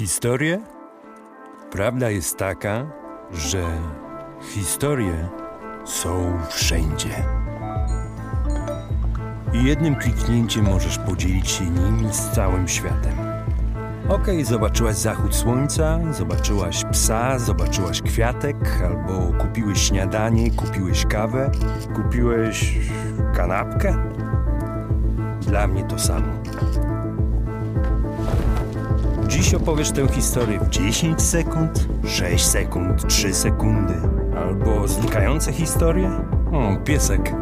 Historie? Prawda jest taka, że historie są wszędzie. I jednym kliknięciem możesz podzielić się nimi z całym światem. Okej, zobaczyłaś zachód słońca, zobaczyłaś psa, zobaczyłaś kwiatek, albo kupiłeś śniadanie, kupiłeś kawę, kupiłeś kanapkę. Dla mnie to samo. Dziś opowiesz tę historię w 10 sekund, 6 sekund, 3 sekundy. Albo znikające historie? O, piesek.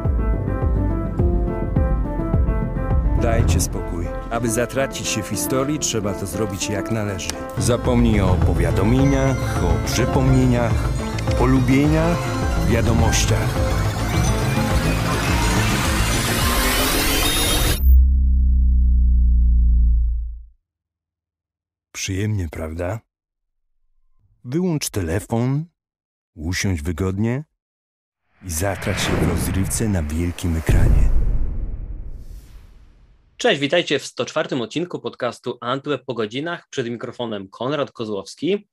Dajcie spokój. Aby zatracić się w historii, trzeba to zrobić jak należy. Zapomnij o powiadomieniach, o przypomnieniach, polubieniach, wiadomościach. Przyjemnie, prawda? Wyłącz telefon, usiądź wygodnie i zatrać się w rozrywce na wielkim ekranie. Cześć, witajcie w 104 odcinku podcastu Antweb po godzinach. Przed mikrofonem Konrad Kozłowski.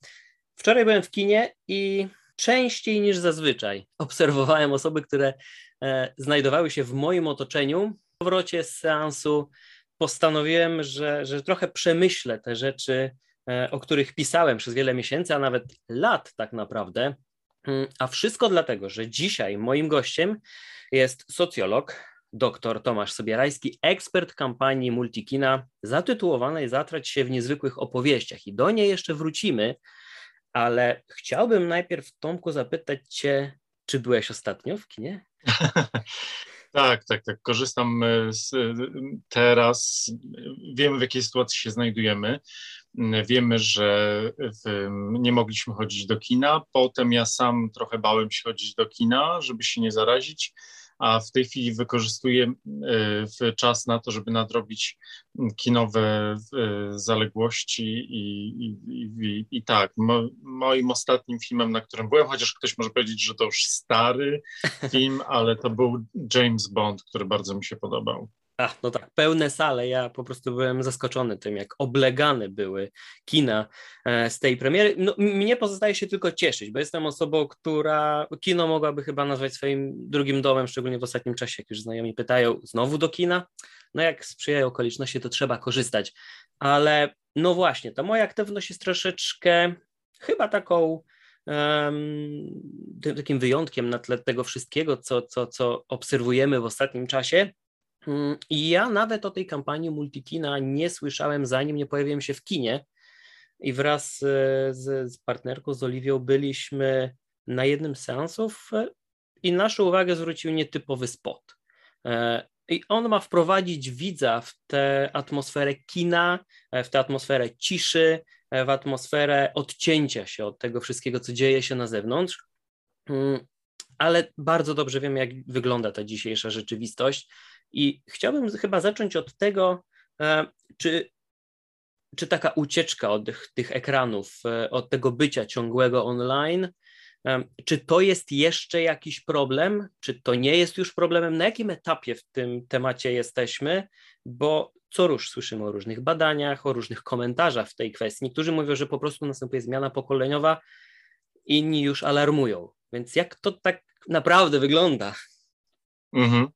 Wczoraj byłem w kinie i częściej niż zazwyczaj obserwowałem osoby, które e, znajdowały się w moim otoczeniu. Po powrocie z seansu postanowiłem, że, że trochę przemyślę te rzeczy, o których pisałem przez wiele miesięcy, a nawet lat tak naprawdę. Mm, a wszystko dlatego, że dzisiaj moim gościem jest socjolog, dr Tomasz Sobierajski, ekspert kampanii Multikina, zatytułowanej Zatrać się w niezwykłych opowieściach. I do niej jeszcze wrócimy, ale chciałbym najpierw, Tomku, zapytać Cię, czy byłeś ostatnio w kinie? Tak, tak, tak. Korzystam e, z, e, teraz. Wiemy, w jakiej sytuacji się znajdujemy. Wiemy, że w, nie mogliśmy chodzić do kina. Potem ja sam trochę bałem się chodzić do kina, żeby się nie zarazić a w tej chwili wykorzystuję e, czas na to, żeby nadrobić kinowe e, zaległości i, i, i, i tak, mo, moim ostatnim filmem, na którym byłem, chociaż ktoś może powiedzieć, że to już stary film, ale to był James Bond, który bardzo mi się podobał. A, no tak, pełne sale. Ja po prostu byłem zaskoczony tym, jak oblegane były kina e, z tej premiery. No, mnie pozostaje się tylko cieszyć, bo jestem osobą, która kino mogłaby chyba nazwać swoim drugim domem, szczególnie w ostatnim czasie, jak już znajomi pytają, znowu do kina? No jak sprzyjają okoliczności, to trzeba korzystać. Ale no właśnie, ta moja aktywność jest troszeczkę chyba taką um, takim wyjątkiem na tle tego wszystkiego, co, co, co obserwujemy w ostatnim czasie. Mm, I ja nawet o tej kampanii Multikina nie słyszałem, zanim nie pojawiłem się w kinie. I wraz z, z partnerką, z Oliwią, byliśmy na jednym z seansów e, i naszą uwagę zwrócił nietypowy spot. E, I on ma wprowadzić widza w tę atmosferę kina, e, w tę atmosferę ciszy, w atmosferę odcięcia się od tego wszystkiego, co dzieje się na zewnątrz. Mm, ale bardzo dobrze wiem, jak wygląda ta dzisiejsza rzeczywistość i chciałbym chyba zacząć od tego, e, czy, czy taka ucieczka od tych, tych ekranów, e, od tego bycia ciągłego online, e, czy to jest jeszcze jakiś problem? Czy to nie jest już problemem? Na jakim etapie w tym temacie jesteśmy? Bo co rusz słyszymy o różnych badaniach, o różnych komentarzach w tej kwestii. Niektórzy mówią, że po prostu następuje zmiana pokoleniowa, inni już alarmują. Więc jak to tak naprawdę wygląda? Mhm.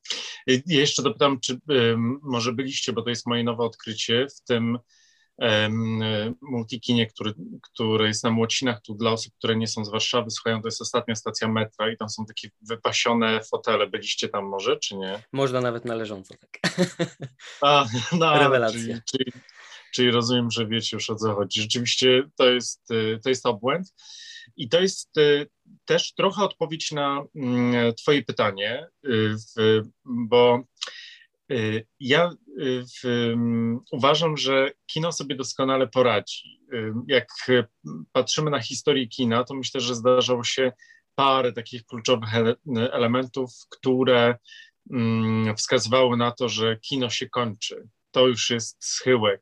Ja jeszcze dopytam, czy um, może byliście, bo to jest moje nowe odkrycie w tym um, multikinie, który, który jest na Młocinach, tu dla osób, które nie są z Warszawy, słuchają, to jest ostatnia stacja metra i tam są takie wypasione fotele. Byliście tam może, czy nie? Można nawet na leżąco, tak. A, no, Rewelacja. Czyli, czyli, czyli rozumiem, że wiecie już o co chodzi. Rzeczywiście to jest, y, to jest obłęd. I to jest y, też trochę odpowiedź na mm, Twoje pytanie, y, bo y, ja mm, uważam, że kino sobie doskonale poradzi. Jak patrzymy na historię kina, to myślę, że zdarzało się parę takich kluczowych elementów, które mm, wskazywały na to, że kino się kończy. To już jest schyłek.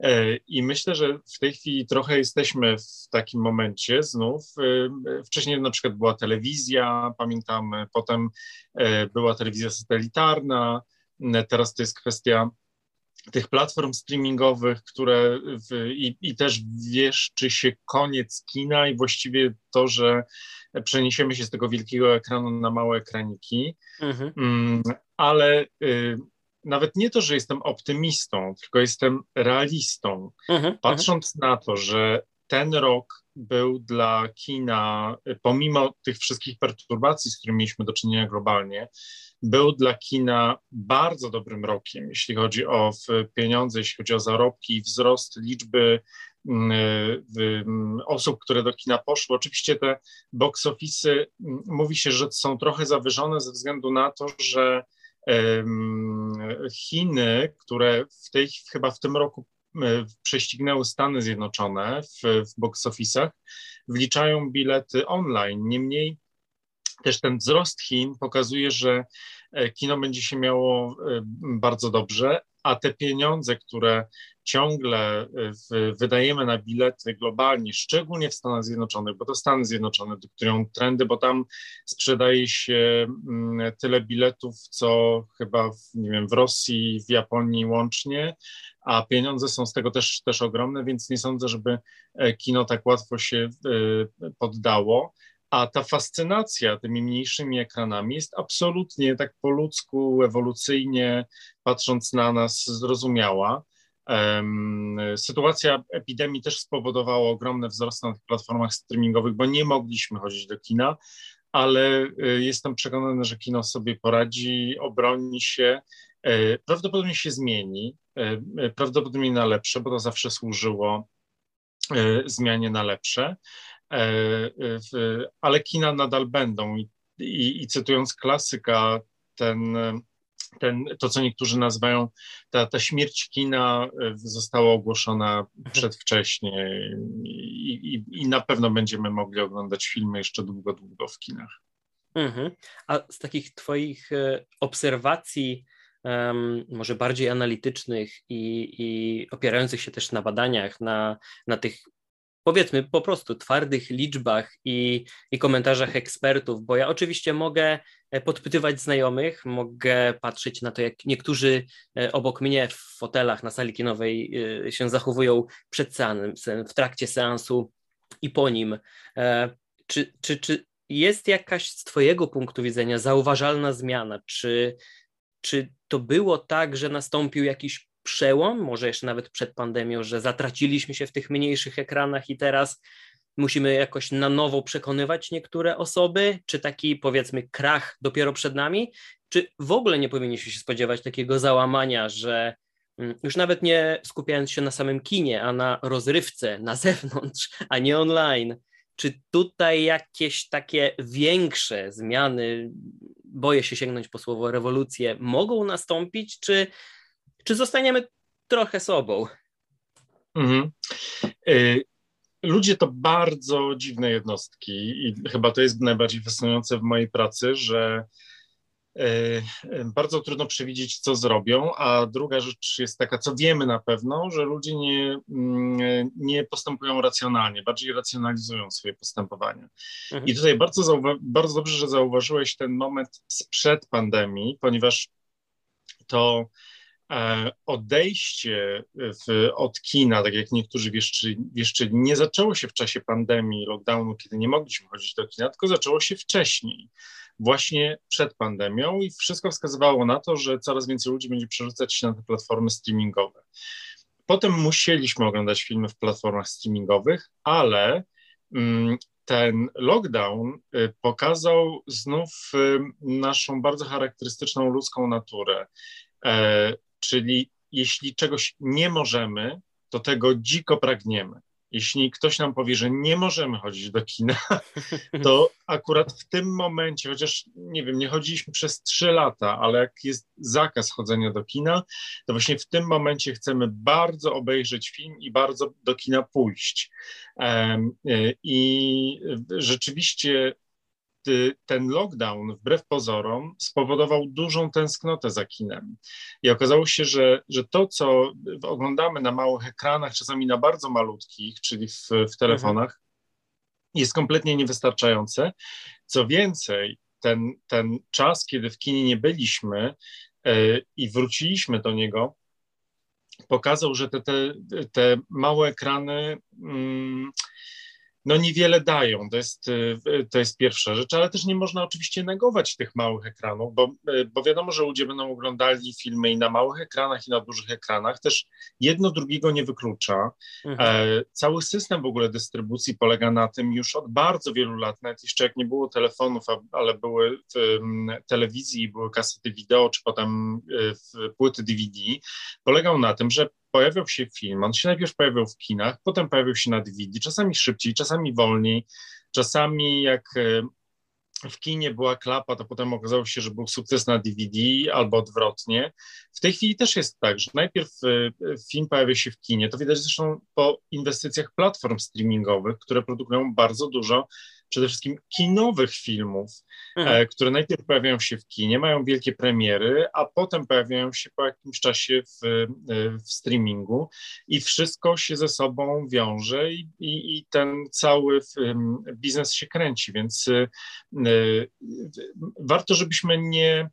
E, I myślę, że w tej chwili trochę jesteśmy w takim momencie znów. E, wcześniej na przykład była telewizja, pamiętam, potem e, była telewizja satelitarna, teraz to jest kwestia tych platform streamingowych, które w, i, i, też wieszczy się koniec kina i właściwie to, że przeniesiemy się z tego wielkiego ekranu na małe ekraniki, mhm. Mm, ale y, nawet nie to, że jestem optymistą, tylko jestem realistą. Mhm. Patrząc mhm. na to, że ten rok był dla kina, pomimo tych wszystkich perturbacji, z którymi mieliśmy do czynienia globalnie, był dla kina bardzo dobrym rokiem, jeśli chodzi o pieniądze, jeśli chodzi o zarobki i wzrost liczby mm, mm, osób, które do kina poszły. Oczywiście te box mm, mówi się, że są trochę zawyżone ze względu na to, że Chiny, które w tej, chyba w tym roku prześcignęły Stany Zjednoczone w, w box office'ach, wliczają bilety online. Niemniej też ten wzrost Chin pokazuje, że e, kino będzie się miało e, bardzo dobrze, a te pieniądze, które ciągle e, wydajemy na bilety globalnie, szczególnie w Stanach Zjednoczonych, bo to Stany Zjednoczone dyktują trendy, bo tam sprzedaje się mm, tyle biletów, co chyba w, nie wiem, w Rosji, w Japonii łącznie, a pieniądze są z tego też, też ogromne, więc nie sądzę, żeby kino tak łatwo się poddało. A ta fascynacja tymi mniejszymi ekranami jest absolutnie tak po ludzku, ewolucyjnie patrząc na nas zrozumiała. Sytuacja epidemii też spowodowała ogromne wzrosty na tych platformach streamingowych, bo nie mogliśmy chodzić do kina, ale y, jestem przekonany, że kino sobie poradzi, obroni się, e, prawdopodobnie się zmieni, e, prawdopodobnie na lepsze, bo to zawsze służyło zmianie na lepsze. E, ale kina nadal będą. I, i, i cytując klasyka, ten, ten, to, co niektórzy nazywają, ta, ta śmierć kina e, została ogłoszona przedwcześnie i, i, i na pewno będziemy mogli oglądać filmy jeszcze długo, długo w kinach. Mhm. A z takich Twoich e, obserwacji, um, może bardziej analitycznych i, i opierających się też na badaniach, na, na tych powiedzmy po prostu twardych liczbach i, i komentarzach ekspertów, bo ja oczywiście mogę e, podpytywać znajomych, mogę patrzeć na to, jak niektórzy e, obok mnie w fotelach na sali kinowej e, się zachowują przed seansem, w trakcie seansu i po nim. Czy, czy, czy jest jakaś z Twojego punktu widzenia zauważalna zmiana? Czy, czy to było tak, że nastąpił jakiś przełom, może jeszcze nawet przed pandemią, że zatraciliśmy się w tych mniejszych ekranach i teraz musimy jakoś na nowo przekonywać niektóre osoby, czy taki powiedzmy krach dopiero przed nami, czy w ogóle nie powinniśmy się spodziewać takiego załamania, że mm, już nawet nie skupiając się na samym kinie, a na rozrywce na zewnątrz, a nie online. Czy tutaj jakieś takie większe zmiany, boję się sięgnąć po słowo rewolucje, mogą nastąpić, czy czy zostaniemy trochę sobą? Mhm. Y, ludzie to bardzo dziwne jednostki i chyba to jest najbardziej fascynujące w mojej pracy, że y, bardzo trudno przewidzieć, co zrobią, a druga rzecz jest taka, co wiemy na pewno, że ludzie nie, mm, nie postępują racjonalnie, bardziej racjonalizują swoje postępowanie. Mhm. I tutaj bardzo, bardzo dobrze, że zauważyłeś ten moment sprzed pandemii, ponieważ to odejście w, od kina, tak jak niektórzy wieszczyli, wieszczyli, nie zaczęło się w czasie pandemii, lockdownu, kiedy nie mogliśmy chodzić do kina, tylko zaczęło się wcześniej, właśnie przed pandemią i wszystko wskazywało na to, że coraz więcej ludzi będzie przerzucać się na te platformy streamingowe. Potem musieliśmy oglądać filmy w platformach streamingowych, ale mm, ten lockdown y, pokazał znów y, naszą bardzo charakterystyczną ludzką naturę. Czyli jeśli czegoś nie możemy, to tego dziko pragniemy. Jeśli ktoś nam powie, że nie możemy chodzić do kina, to akurat w tym momencie, chociaż nie wiem, nie chodziliśmy przez trzy lata, ale jak jest zakaz chodzenia do kina, to właśnie w tym momencie chcemy bardzo obejrzeć film i bardzo do kina pójść. E, I rzeczywiście ten lockdown, wbrew pozorom, spowodował dużą tęsknotę za kinem. I okazało się, że, że to, co oglądamy na małych ekranach, czasami na bardzo malutkich, czyli w, w telefonach, mhm. jest kompletnie niewystarczające. Co więcej, ten, ten czas, kiedy w kinie nie byliśmy yy, i wróciliśmy do niego, pokazał, że te, te, te małe ekrany. Mm, no niewiele dają. To jest, y, to jest pierwsza rzecz, ale też nie można oczywiście negować tych małych ekranów, bo, y, bo wiadomo, że ludzie będą oglądali filmy i na małych ekranach, i na dużych ekranach. Też jedno drugiego nie wyklucza. Mhm. E, cały system w ogóle dystrybucji polega na tym już od bardzo wielu lat, nawet jeszcze jak nie było telefonów, ale były telewizji, były kasety wideo, czy potem y, płyty DVD, polegał na tym, że pojawiał się film, on się najpierw pojawiał w kinach, potem pojawił się na DVD, czasami szybciej, czasami wolniej, czasami jak e, w kinie była klapa, to potem okazało się, że był sukces na DVD albo odwrotnie. W tej chwili też jest tak, że najpierw e, film pojawia się w kinie, to widać zresztą po inwestycjach platform streamingowych, które produkują bardzo dużo przede wszystkim kinowych filmów, mhm. Które najpierw pojawiają się w kinie, mają wielkie premiery, a potem pojawiają się po jakimś czasie w, e, w streamingu i wszystko się ze sobą wiąże i, i, i ten cały biznes się kręci, więc e, warto, żebyśmy nie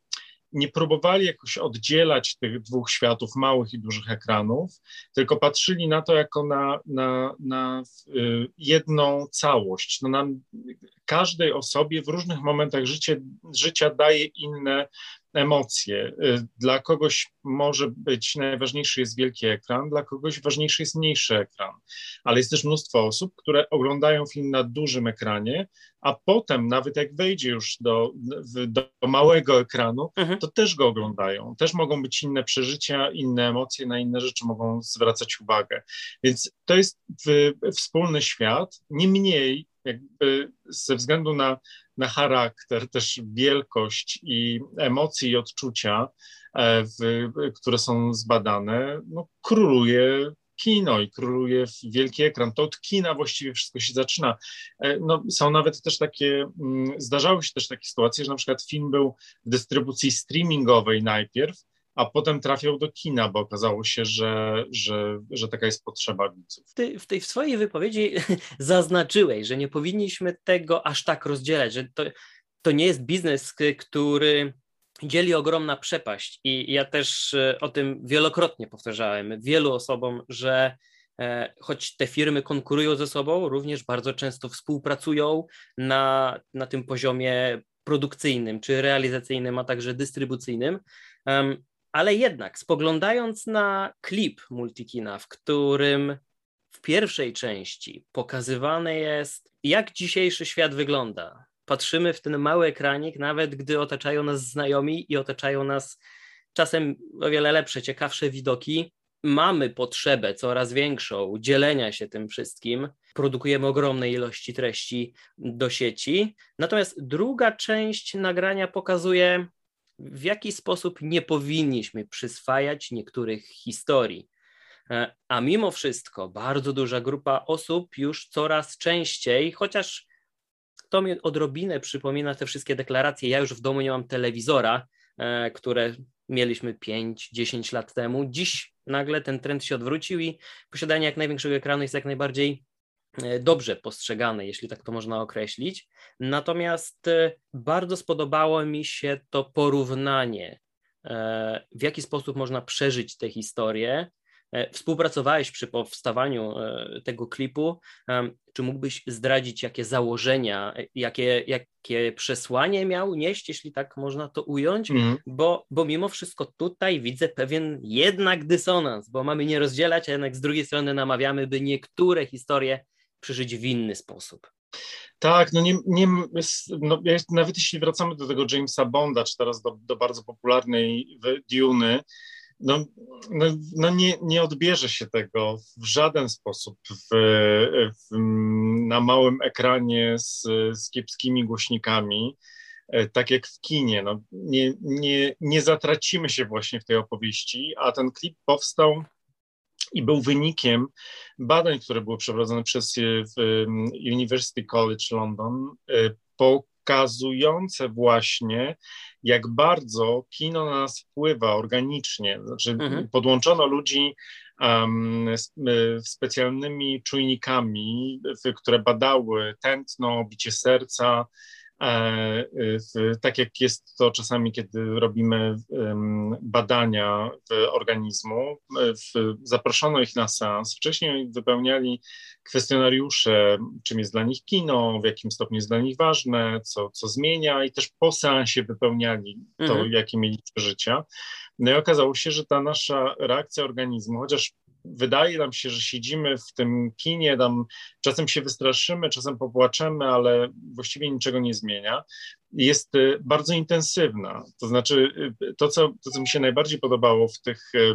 nie próbowali jakoś oddzielać tych dwóch światów, małych i dużych ekranów, tylko patrzyli na to jako na, na, na y, jedną całość. No nam, każdej osobie w różnych momentach życie, życia daje inne emocje. Y, dla kogoś może być najważniejszy jest wielki ekran, dla kogoś ważniejszy jest mniejszy ekran, ale jest też mnóstwo osób, które oglądają film na dużym ekranie, a potem nawet jak wejdzie już do, do małego ekranu, mhm. to też go oglądają. Też mogą być inne przeżycia, inne emocje, na inne rzeczy mogą zwracać uwagę. Więc to jest wspólny świat, nie mniej jakby ze względu na, na charakter, też wielkość i emocje i odczucia, e, w, które są zbadane, no, króluje kino i króluje wielki ekran. To od kina właściwie wszystko się zaczyna. E, no, są nawet też takie, mm, zdarzały się też takie sytuacje, że na przykład film był w dystrybucji streamingowej najpierw, a potem trafiał do kina, bo okazało się, że, że, że taka jest potrzeba widzów. Ty w tej w swojej wypowiedzi zaznaczyłeś, że nie powinniśmy tego aż tak rozdzielać, że to, to nie jest biznes, który dzieli ogromna przepaść i ja też e, o tym wielokrotnie powtarzałem wielu osobom, że e, choć te firmy konkurują ze sobą, również bardzo często współpracują na, na tym poziomie produkcyjnym czy realizacyjnym, a także dystrybucyjnym. Ale jednak, spoglądając na klip Multikina, w którym w pierwszej części pokazywane jest, jak dzisiejszy świat wygląda. Patrzymy w ten mały ekranik, nawet gdy otaczają nas znajomi i otaczają nas czasem o wiele lepsze, ciekawsze widoki. Mamy potrzebę coraz większą dzielenia się tym wszystkim, produkujemy ogromne ilości treści do sieci. Natomiast druga część nagrania pokazuje w jaki sposób nie powinniśmy przyswajać niektórych historii. E, a mimo wszystko bardzo duża grupa osób już coraz częściej, chociaż to mi odrobinę przypomina te wszystkie deklaracje. Ja już w domu nie mam telewizora, e, które mieliśmy 5-10 lat temu. Dziś nagle ten trend się odwrócił i posiadanie jak największego ekranu jest jak najbardziej dobrze postrzegane, jeśli tak to można określić. Natomiast e, bardzo spodobało mi się to porównanie, e, w jaki sposób można przeżyć tę historię. Współpracowałeś przy powstawaniu tego klipu. Czy mógłbyś zdradzić, jakie założenia, jakie, jakie przesłanie miał nieść, jeśli tak można to ująć? Mm. Bo, bo mimo wszystko tutaj widzę pewien jednak dysonans, bo mamy nie rozdzielać, a jednak z drugiej strony namawiamy, by niektóre historie przeżyć w inny sposób. Tak, no nie, nie no nawet jeśli wracamy do tego Jamesa Bonda, czy teraz do, do bardzo popularnej Duny, no, no, no, nie, nie odbierze się tego w żaden sposób w, w, na małym ekranie z, z kiepskimi głośnikami, e, tak jak w kinie. No, nie, nie, nie zatracimy się właśnie w tej opowieści, a ten klip powstał i był wynikiem badań, które były przeprowadzone przez e, University College London, e, pokazujące właśnie, jak bardzo kino na nas wpływa organicznie. Znaczy, mhm. podłączono ludzi um, specjalnymi czujnikami, które badały tętno, bicie serca, E, tak jak jest to czasami, kiedy robimy badania organizmu, zaproszono ich na seans, wcześniej wypełniali kwestionariusze, czym jest dla nich kino, w jakim stopniu jest dla nich ważne, co, co zmienia i też po seansie wypełniali to, mhm. jakie mieli przeżycia. No i okazało się, że ta nasza reakcja organizmu, chociaż wydaje nam się, że siedzimy w tym kinie, tam czasem się wystraszymy, czasem popłaczemy, ale właściwie niczego nie zmienia. Jest y, bardzo intensywna. To znaczy, y, to co, to, co mi się najbardziej podobało w tych y,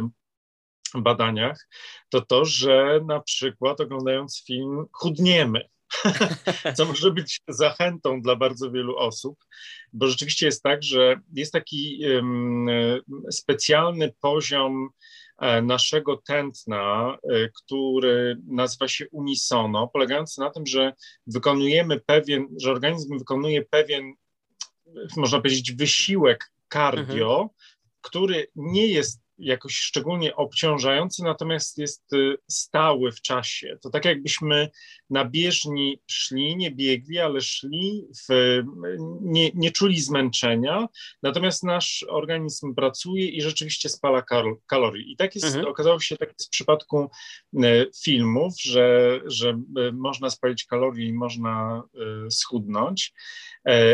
badaniach, to to, że na przykład oglądając film chudniemy. co może być zachętą dla bardzo wielu osób, bo rzeczywiście jest tak, że jest taki um, specjalny poziom naszego tętna, e, który nazywa się unisono, polegający na tym, że wykonujemy pewien, że organizm wykonuje pewien, można powiedzieć, wysiłek cardio, mhm. który nie jest jakoś szczególnie obciążający, natomiast jest y, stały w czasie. To tak jakbyśmy na bieżni szli, nie biegli, ale szli, w, nie, nie czuli zmęczenia, natomiast nasz organizm pracuje i rzeczywiście spala kalorii. I tak jest, mhm. okazało się tak jest w przypadku y, filmów, że, że y, można spalić kalorii i można schudnąć,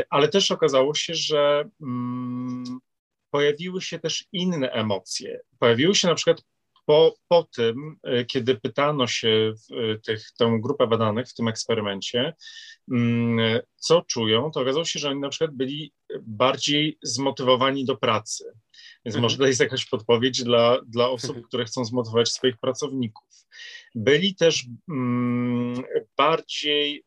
ale też okazało się, że mm, pojawiły się też inne emocje. Pojawiły się na przykład po, po tym, e, kiedy pytano się e, tych, tę grupę badanych w tym eksperymencie, mm, co czują, to okazało się, że oni na przykład byli bardziej zmotywowani do pracy. Więc może to jest jakaś podpowiedź dla, dla osób, które chcą zmotywować swoich pracowników. Byli też mm, bardziej,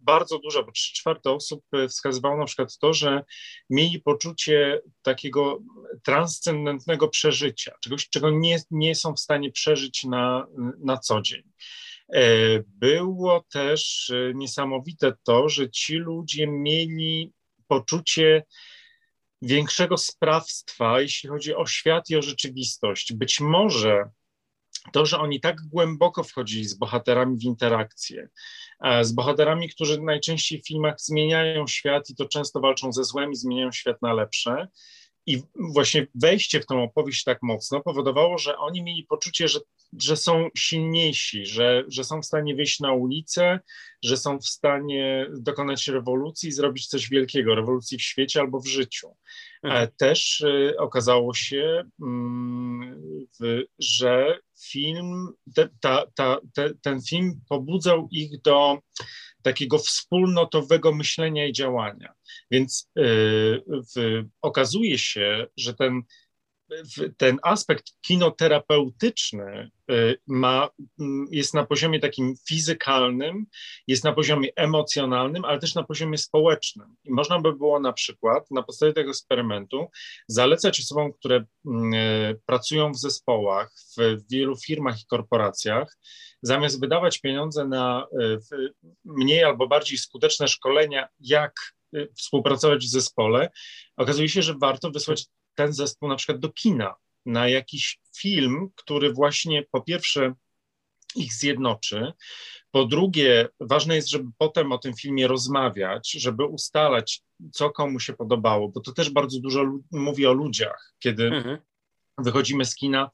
bardzo dużo, bo trzy czwarte osób wskazywało na przykład to, że mieli poczucie takiego transcendentnego przeżycia, czegoś, czego nie, nie są w stanie przeżyć na, na co dzień. E, było też e, niesamowite to, że ci ludzie mieli poczucie większego sprawstwa, jeśli chodzi o świat i o rzeczywistość. Być może to, że oni tak głęboko wchodzili z bohaterami w interakcję, e, z bohaterami, którzy najczęściej w filmach zmieniają świat i to często walczą ze złem i zmieniają świat na lepsze, i właśnie wejście w tą opowieść tak mocno powodowało, że oni mieli poczucie, że, że są silniejsi, że, że są w stanie wyjść na ulicę, że są w stanie dokonać rewolucji i zrobić coś wielkiego, rewolucji w świecie albo w życiu. Mhm. Też y, okazało się, y, że film, te, ta, ta, te, ten film pobudzał ich do takiego wspólnotowego myślenia i działania. Więc y, okazuje się, że ten ten aspekt kinoterapeutyczny y, ma, jest na poziomie takim fizykalnym, jest na poziomie emocjonalnym, ale też na poziomie społecznym. I można by było na przykład na podstawie tego eksperymentu zalecać osobom, które y, pracują w zespołach, w wielu firmach i korporacjach, zamiast wydawać pieniądze na y, mniej albo bardziej skuteczne szkolenia, jak współpracować w zespole, okazuje się, że warto wysłać ten zespół na przykład do kina, na jakiś film, który właśnie po pierwsze ich zjednoczy. Po drugie, ważne jest, żeby potem o tym filmie rozmawiać, żeby ustalać, co komu się podobało, bo to też bardzo dużo mówi o ludziach, kiedy mhm wychodzimy z kina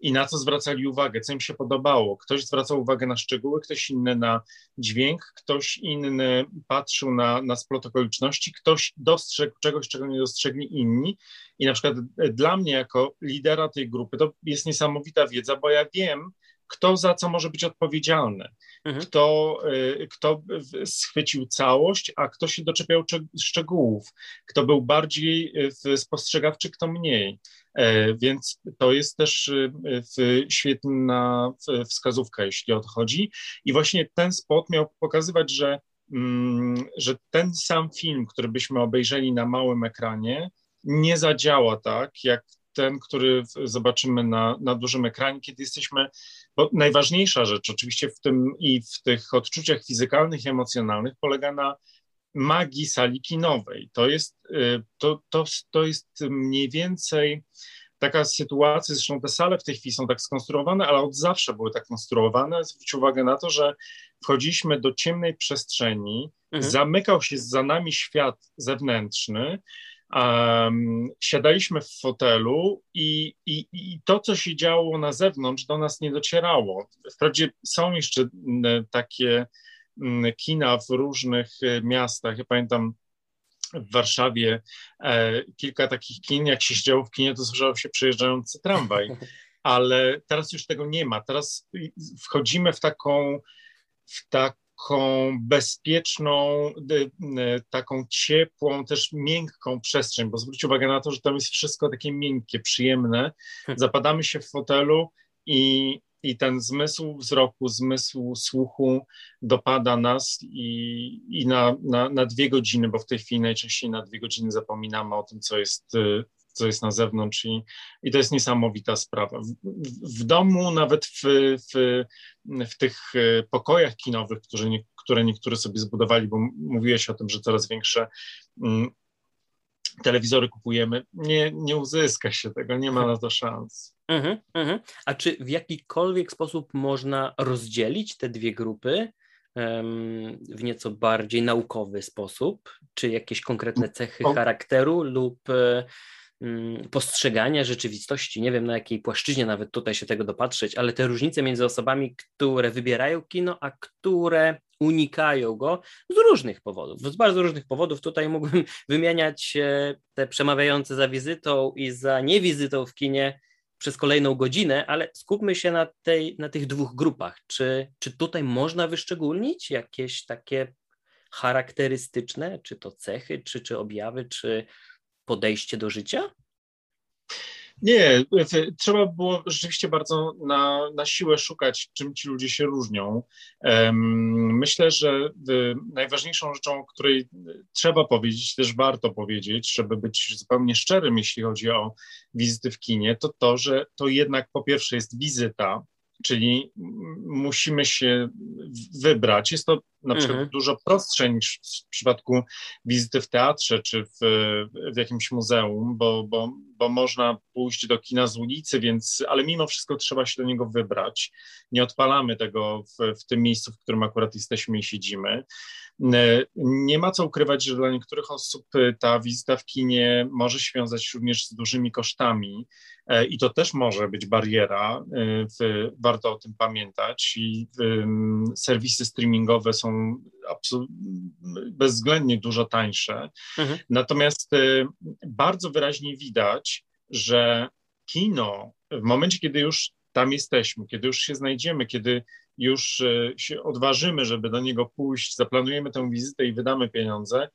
i na co zwracali uwagę, co im się podobało. Ktoś zwracał uwagę na szczegóły, ktoś inny na dźwięk, ktoś inny patrzył na, na splot okoliczności, ktoś dostrzegł czegoś, czego nie dostrzegli inni. I na przykład dla mnie, jako lidera tej grupy, to jest niesamowita wiedza, bo ja wiem, kto za co może być odpowiedzialny, mhm. kto, y, kto schwycił całość, a kto się doczepiał szczegółów, kto był bardziej y, spostrzegawczy, kto mniej. E, więc to jest też y, świetna wskazówka, jeśli o to chodzi. I właśnie ten spot miał pokazywać, że, mm, że ten sam film, który byśmy obejrzeli na małym ekranie, nie zadziała tak, jak ten, który zobaczymy na, na dużym ekranie, kiedy jesteśmy, bo najważniejsza rzecz oczywiście w tym i w tych odczuciach fizykalnych i emocjonalnych polega na magii sali kinowej. To jest, y, to, to, to jest mniej więcej taka sytuacja, zresztą te sale w tej chwili są tak skonstruowane, ale od zawsze były tak konstruowane. Zwróć uwagę na to, że wchodziliśmy do ciemnej przestrzeni, Mhm. Zamykał się za nami świat zewnętrzny, Um, siadaliśmy w fotelu i, i, i, to, co się działo na zewnątrz, do nas nie docierało. Wprawdzie są jeszcze takie kina w różnych e, miastach. Ja pamiętam w Warszawie e, kilka takich kin. Jak się siedziało w kinie, to słyszało się przejeżdżający tramwaj. Ale teraz już tego nie ma. Teraz wchodzimy w taką, w tak, taką bezpieczną, taką ciepłą, też miękką przestrzeń, bo zwróć uwagę na to, że tam jest wszystko takie miękkie, przyjemne. Hmm. Zapadamy się w fotelu i, i ten zmysł wzroku, zmysł słuchu dopada nas i, i na, na, na dwie godziny, bo w tej chwili najczęściej na dwie godziny zapominamy o tym, co jest co jest na zewnątrz i, i to jest niesamowita sprawa. W, w domu, nawet w, w, w tych e, pokojach kinowych, które, nie, które niektórzy sobie zbudowali, bo mówiłeś o tym, że coraz większe mm, telewizory kupujemy, nie, nie uzyska się tego, nie ma na to szans. Mhm, mhm. A czy w jakikolwiek sposób można rozdzielić te dwie grupy? w nieco bardziej naukowy sposób, czy jakieś konkretne cechy charakteru lub e, postrzegania rzeczywistości. Nie wiem na jakiej płaszczyźnie nawet tutaj się tego dopatrzeć, ale te różnice między osobami, które wybierają kino, a które unikają go z różnych powodów. Z bardzo różnych powodów. Tutaj mógłbym wymieniać te przemawiające za wizytą i za niewizytą w kinie przez kolejną godzinę, ale skupmy się na, tej, na tych dwóch grupach. Czy, czy tutaj można wyszczególnić jakieś takie charakterystyczne, czy to cechy, czy, czy objawy, czy podejście do życia? Nie, trzeba było rzeczywiście bardzo na, na siłę szukać, czym ci ludzie się różnią. Myślę, że najważniejszą rzeczą, o której trzeba powiedzieć, też warto powiedzieć, żeby być zupełnie szczerym, jeśli chodzi o wizyty w kinie, to to, że to jednak po pierwsze jest wizyta, czyli musimy się wybrać. Jest to na przykład mhm. dużo prostsze niż w przypadku wizyty w teatrze czy w, w jakimś muzeum, bo, bo, bo można pójść do kina z ulicy, więc, ale mimo wszystko trzeba się do niego wybrać. Nie odpalamy tego w, w tym miejscu, w którym akurat jesteśmy i siedzimy. Nie ma co ukrywać, że dla niektórych osób ta wizyta w kinie może się wiązać również z dużymi kosztami e, i to też może być bariera. E, warto o tym pamiętać i serwisy streamingowe są bezwzględnie dużo tańsze. Mhm. Natomiast y, bardzo wyraźnie widać, że kino w momencie, kiedy już tam jesteśmy, kiedy już się znajdziemy, kiedy już y, się odważymy, żeby do niego pójść, zaplanujemy tę wizytę i wydamy pieniądze,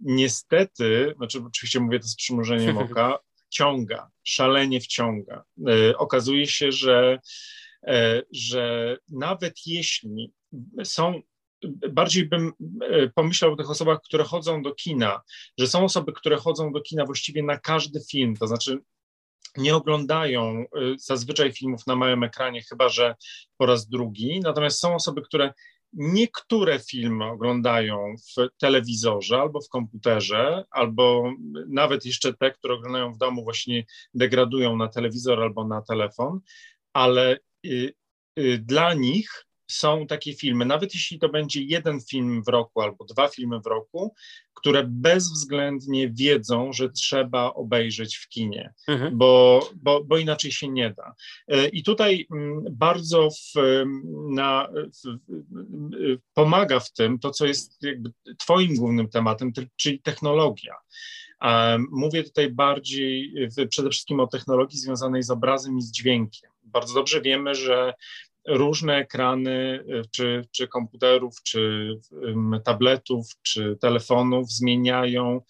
niestety, znaczy oczywiście mówię to z przymrużeniem oka, wciąga, szalenie wciąga. Y, okazuje się, że, że nawet jeśli są bardziej bym e, pomyślał o tych osobach, które chodzą do kina, że są osoby, które chodzą do kina właściwie na każdy film, to znaczy nie oglądają e, zazwyczaj filmów na małym ekranie, chyba że po raz drugi, natomiast są osoby, które niektóre filmy oglądają w telewizorze albo w komputerze, albo nawet jeszcze te, które oglądają w domu, właśnie degradują na telewizor albo na telefon, ale dla nich są takie filmy, nawet jeśli to będzie jeden film w roku albo dwa filmy w roku, które bezwzględnie wiedzą, że trzeba obejrzeć w kinie, mhm. bo, bo, bo inaczej się nie da. E, I tutaj mm, bardzo w, na, w, pomaga w tym to, co jest jakby Twoim głównym tematem, czyli technologia. Mówię tutaj bardziej przede wszystkim o technologii związanej z obrazem i z dźwiękiem. Bardzo dobrze wiemy, że różne ekrany, y, czy, czy komputerów, czy tabletów, czy telefonów zmieniają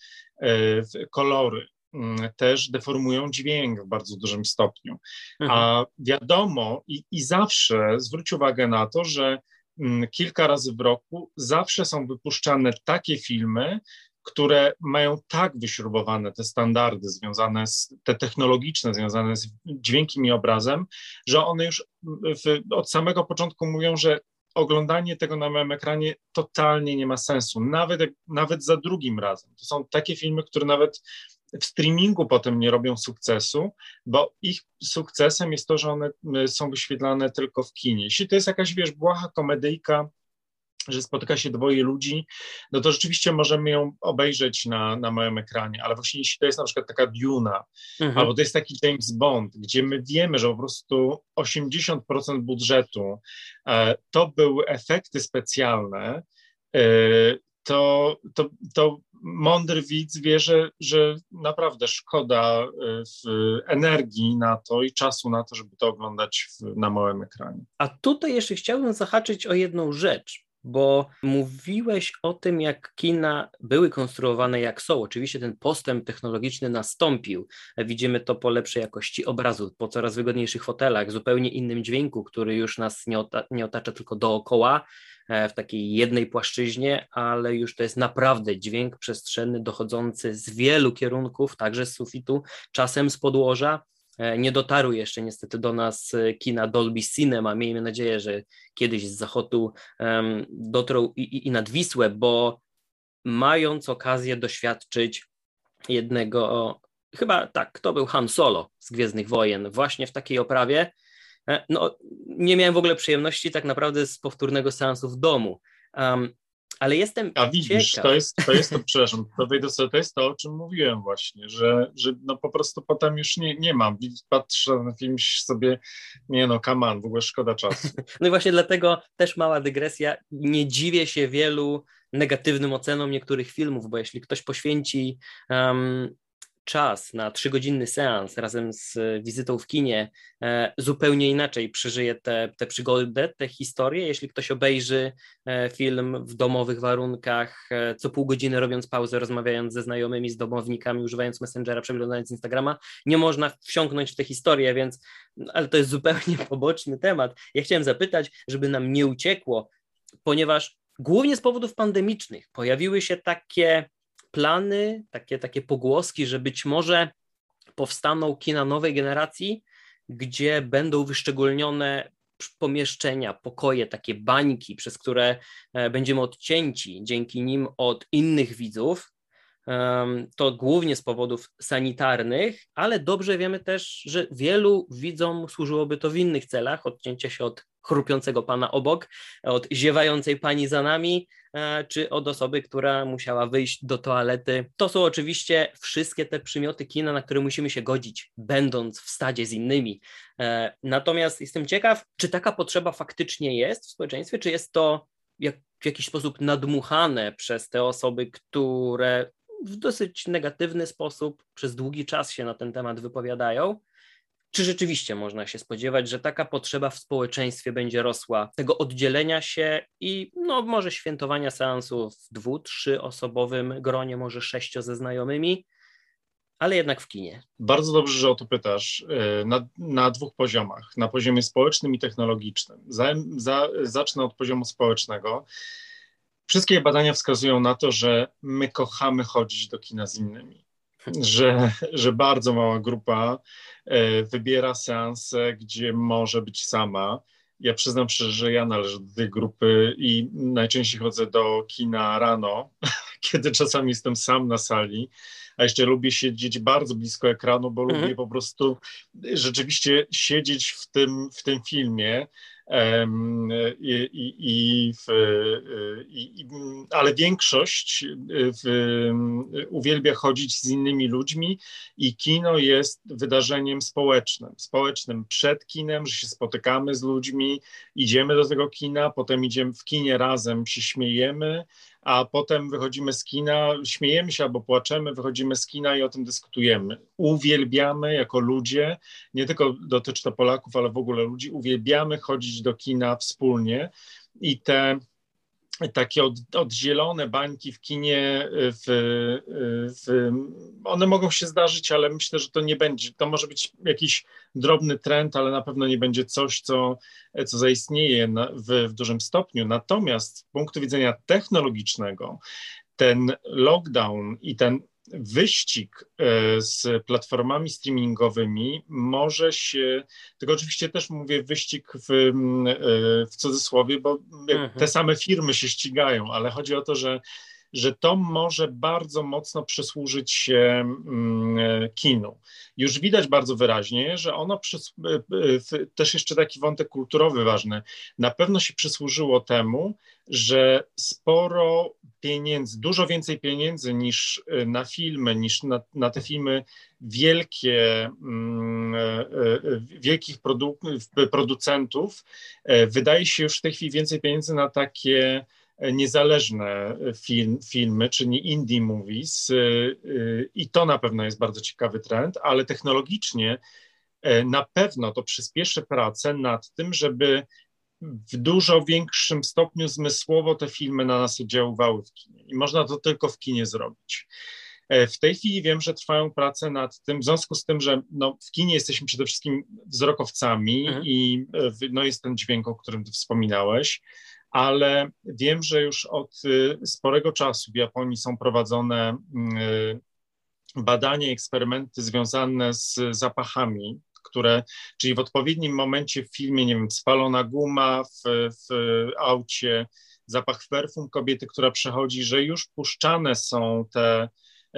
y, kolory mm, też deformują dźwięk w bardzo dużym stopniu. Mhm. A wiadomo, i, i zawsze zwróć uwagę na to, że mm, kilka razy w roku zawsze są wypuszczane takie filmy, które mają tak wyśrubowane te standardy związane z, te technologiczne, związane z dźwiękiem i obrazem, że one już w, od samego początku mówią, że oglądanie tego na małym ekranie totalnie nie ma sensu, nawet, nawet za drugim razem. To są takie filmy, które nawet w streamingu potem nie robią sukcesu, bo ich sukcesem jest to, że one są wyświetlane tylko w kinie. Jeśli to jest jakaś, wiesz, błaha komedyjka, że spotyka się dwoje ludzi, no to rzeczywiście możemy ją obejrzeć na, na małym ekranie, ale właśnie jeśli to jest na przykład taka Duna, mhm. albo to jest taki James Bond, gdzie my wiemy, że po prostu 80% budżetu e, to były efekty specjalne, e, to, to, to mądry widz wie, że, że naprawdę szkoda e, energii na to i czasu na to, żeby to oglądać w, na małym ekranie. A tutaj jeszcze chciałbym zahaczyć o jedną rzecz, bo mówiłeś o tym, jak kina były konstruowane jak są. Oczywiście ten postęp technologiczny nastąpił. Widzimy to po lepszej jakości obrazu, po coraz wygodniejszych fotelach, zupełnie innym dźwięku, który już nas nie, ota nie otacza tylko dookoła, e, w takiej jednej płaszczyźnie, ale już to jest naprawdę dźwięk przestrzenny dochodzący z wielu kierunków, także z sufitu, czasem z podłoża nie dotarły jeszcze niestety do nas e, kina Dolby Cinema. Miejmy nadzieję, że kiedyś z zachodu um, dotrą i, i, i nad Wisłę, bo mając okazję doświadczyć jednego, chyba tak, to był Han Solo z Gwiezdnych Wojen, właśnie w takiej oprawie, e, no, nie miałem w ogóle przyjemności tak naprawdę z powtórnego seansu w domu. Um, ale jestem A widzisz, ciekaw. to jest, to jest to, przepraszam, to wejdę sobie, to jest to, o czym mówiłem właśnie, że, że no po prostu potem już nie, nie mam. Patrzę na film sobie, nie no, kaman, w ogóle szkoda czasu. No i właśnie dlatego też mała dygresja, nie dziwię się wielu negatywnym ocenom niektórych filmów, bo jeśli ktoś poświęci um, czas na trzygodzinny seans razem z wizytą w kinie e, zupełnie inaczej przeżyje tę te, te przygodę, tę historię. Jeśli ktoś obejrzy e, film w domowych warunkach, e, co pół godziny robiąc pauzę, rozmawiając ze znajomymi, z domownikami, używając Messengera, przeglądając Instagrama, nie można wsiąknąć w tę historię, więc, ale to jest zupełnie poboczny temat. Ja chciałem zapytać, żeby nam nie uciekło, ponieważ głównie z powodów pandemicznych pojawiły się takie plany, takie, takie pogłoski, że być może powstaną kina nowej generacji, gdzie będą wyszczególnione pomieszczenia, pokoje, takie bańki, przez które e, będziemy odcięci dzięki nim od innych widzów. To głównie z powodów sanitarnych, ale dobrze wiemy też, że wielu widzom służyłoby to w innych celach, odcięcie się od chrupiącego pana obok, od ziewającej pani za nami, e, czy od osoby, która musiała wyjść do toalety. To są oczywiście wszystkie te przymioty kina, na które musimy się godzić, będąc w stadzie z innymi. E, natomiast jestem ciekaw, czy taka potrzeba faktycznie jest w społeczeństwie, czy jest to jak, w jakiś sposób nadmuchane przez te osoby, które w dosyć negatywny sposób przez długi czas się na ten temat wypowiadają. Czy rzeczywiście można się spodziewać, że taka potrzeba w społeczeństwie będzie rosła, tego oddzielenia się i no, może świętowania seansu w dwu, trzyosobowym gronie, może sześcio ze znajomymi, ale jednak w kinie? Bardzo dobrze, że o to pytasz. E, na, na dwóch poziomach, na poziomie społecznym i technologicznym. Za, za, zacznę od poziomu społecznego. Wszystkie badania wskazują na to, że my kochamy chodzić do kina z innymi że, że bardzo mała grupa e, wybiera seanse, gdzie może być sama. Ja przyznam szczerze, że ja należę do tej grupy i najczęściej chodzę do kina rano, kiedy czasami jestem sam na sali, a jeszcze lubię siedzieć bardzo blisko ekranu, bo mhm. lubię po prostu rzeczywiście siedzieć w tym, w tym filmie, i, i, i, ale większość w, uwielbia chodzić z innymi ludźmi i kino jest wydarzeniem społecznym. Społecznym przed kinem, że się spotykamy z ludźmi, idziemy do tego kina, potem idziemy w kinie razem, się śmiejemy, a potem wychodzimy z kina, śmiejemy się albo płaczemy, wychodzimy z kina i o tym dyskutujemy. Uwielbiamy jako ludzie, nie tylko dotyczy to Polaków, ale w ogóle ludzi, uwielbiamy chodzić do kina wspólnie i te takie od, oddzielone bańki w kinie, w, w, one mogą się zdarzyć, ale myślę, że to nie będzie. To może być jakiś drobny trend, ale na pewno nie będzie coś, co, co zaistnieje na, w, w dużym stopniu. Natomiast z punktu widzenia technologicznego, ten lockdown i ten wyścig e, z platformami streamingowymi może się, tylko oczywiście też mówię wyścig w, e, w cudzysłowie, bo mhm. te same firmy się ścigają, ale chodzi o to, że że to może bardzo mocno przysłużyć się mm, kinu. Już widać bardzo wyraźnie, że ono przys- też jeszcze taki wątek kulturowy ważny, na pewno się przysłużyło temu, że sporo pieniędzy, dużo więcej pieniędzy niż na filmy, niż na, na te filmy wielkie, mm, e, e, wielkich produ- producentów, e, wydaje się już w tej chwili więcej pieniędzy na takie niezależne film, filmy, czyli indie movies i to na pewno jest bardzo ciekawy trend, ale technologicznie na pewno to przyspieszy pracę nad tym, żeby w dużo większym stopniu zmysłowo te filmy na nas oddziaływały w kinie i można to tylko w kinie zrobić. W tej chwili wiem, że trwają prace nad tym, w związku z tym, że no, w kinie jesteśmy przede wszystkim wzrokowcami mhm. i no, jest ten dźwięk, o którym ty wspominałeś, ale wiem, że już od y, sporego czasu w Japonii są prowadzone y, badania, eksperymenty związane z zapachami, które, czyli w odpowiednim momencie w filmie, nie wiem, spalona guma w, w aucie, zapach perfum kobiety, która przechodzi, że już puszczane są te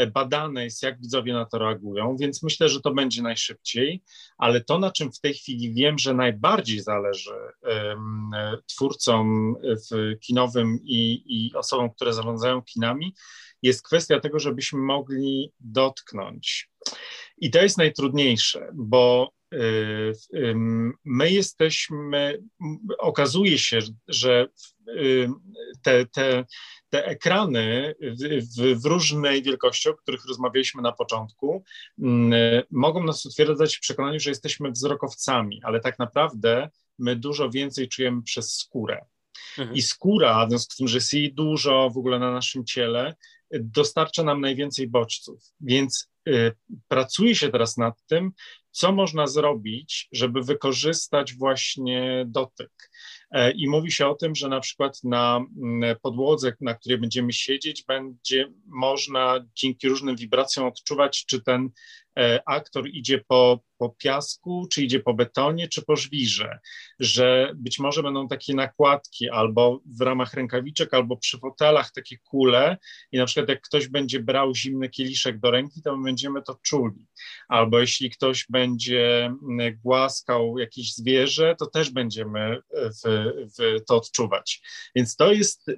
badane jest, jak widzowie na to reagują, więc myślę, że to będzie najszybciej, ale to, na czym w tej chwili wiem, że najbardziej zależy um, twórcom w kinowym i, i osobom, które zarządzają kinami, jest kwestia tego, żebyśmy mogli dotknąć. I to jest najtrudniejsze, bo e, my jesteśmy, okazuje się, że te, te te ekrany w, w, różnej wielkości, o których rozmawialiśmy na początku, mogą nas utwierdzać w przekonaniu, że jesteśmy wzrokowcami, ale tak naprawdę my dużo więcej czujemy przez skórę. Mhm. I skóra, w związku z tym, że jest jej dużo w ogóle na naszym ciele, dostarcza nam najwięcej bodźców. Więc y, pracuje się teraz nad tym, co można zrobić, żeby wykorzystać właśnie dotyk. E, I mówi się o tym, że na przykład na mm, podłodze, na której będziemy siedzieć, będzie można dzięki różnym wibracjom odczuwać, czy ten aktor idzie po, po piasku, czy idzie po betonie, czy po żwirze, że być może będą takie nakładki albo w ramach rękawiczek, albo przy fotelach takie kule i na przykład jak ktoś będzie brał zimny kieliszek do ręki, to my będziemy to czuli. Albo jeśli ktoś będzie głaskał jakieś zwierzę, to też będziemy w, w to odczuwać. Więc to jest y,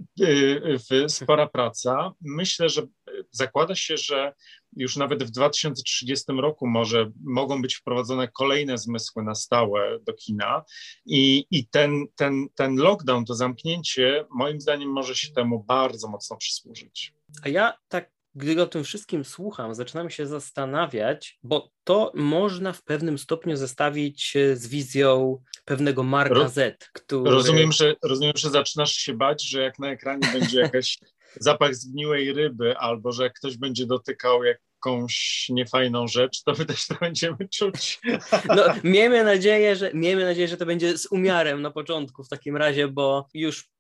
y, spora praca. Myślę, że zakłada się, że już nawet w 2030 roku może mogą być wprowadzone kolejne zmysły na stałe do kina i, i ten, ten, ten lockdown, to zamknięcie moim zdaniem może się temu bardzo mocno przysłużyć. A ja tak gdy o tym wszystkim słucham, zaczynam się zastanawiać, bo to można w pewnym stopniu zestawić z wizją pewnego Marka Z, który... Rozumiem że, rozumiem, że zaczynasz się bać, że jak na ekranie będzie jakaś zapach zgniłej ryby, albo że jak ktoś będzie dotykał jakąś niefajną rzecz, to my też to będziemy czuć. No, miejmy nadzieję, że, miejmy nadzieję, że to będzie z umiarem na początku w takim razie, bo już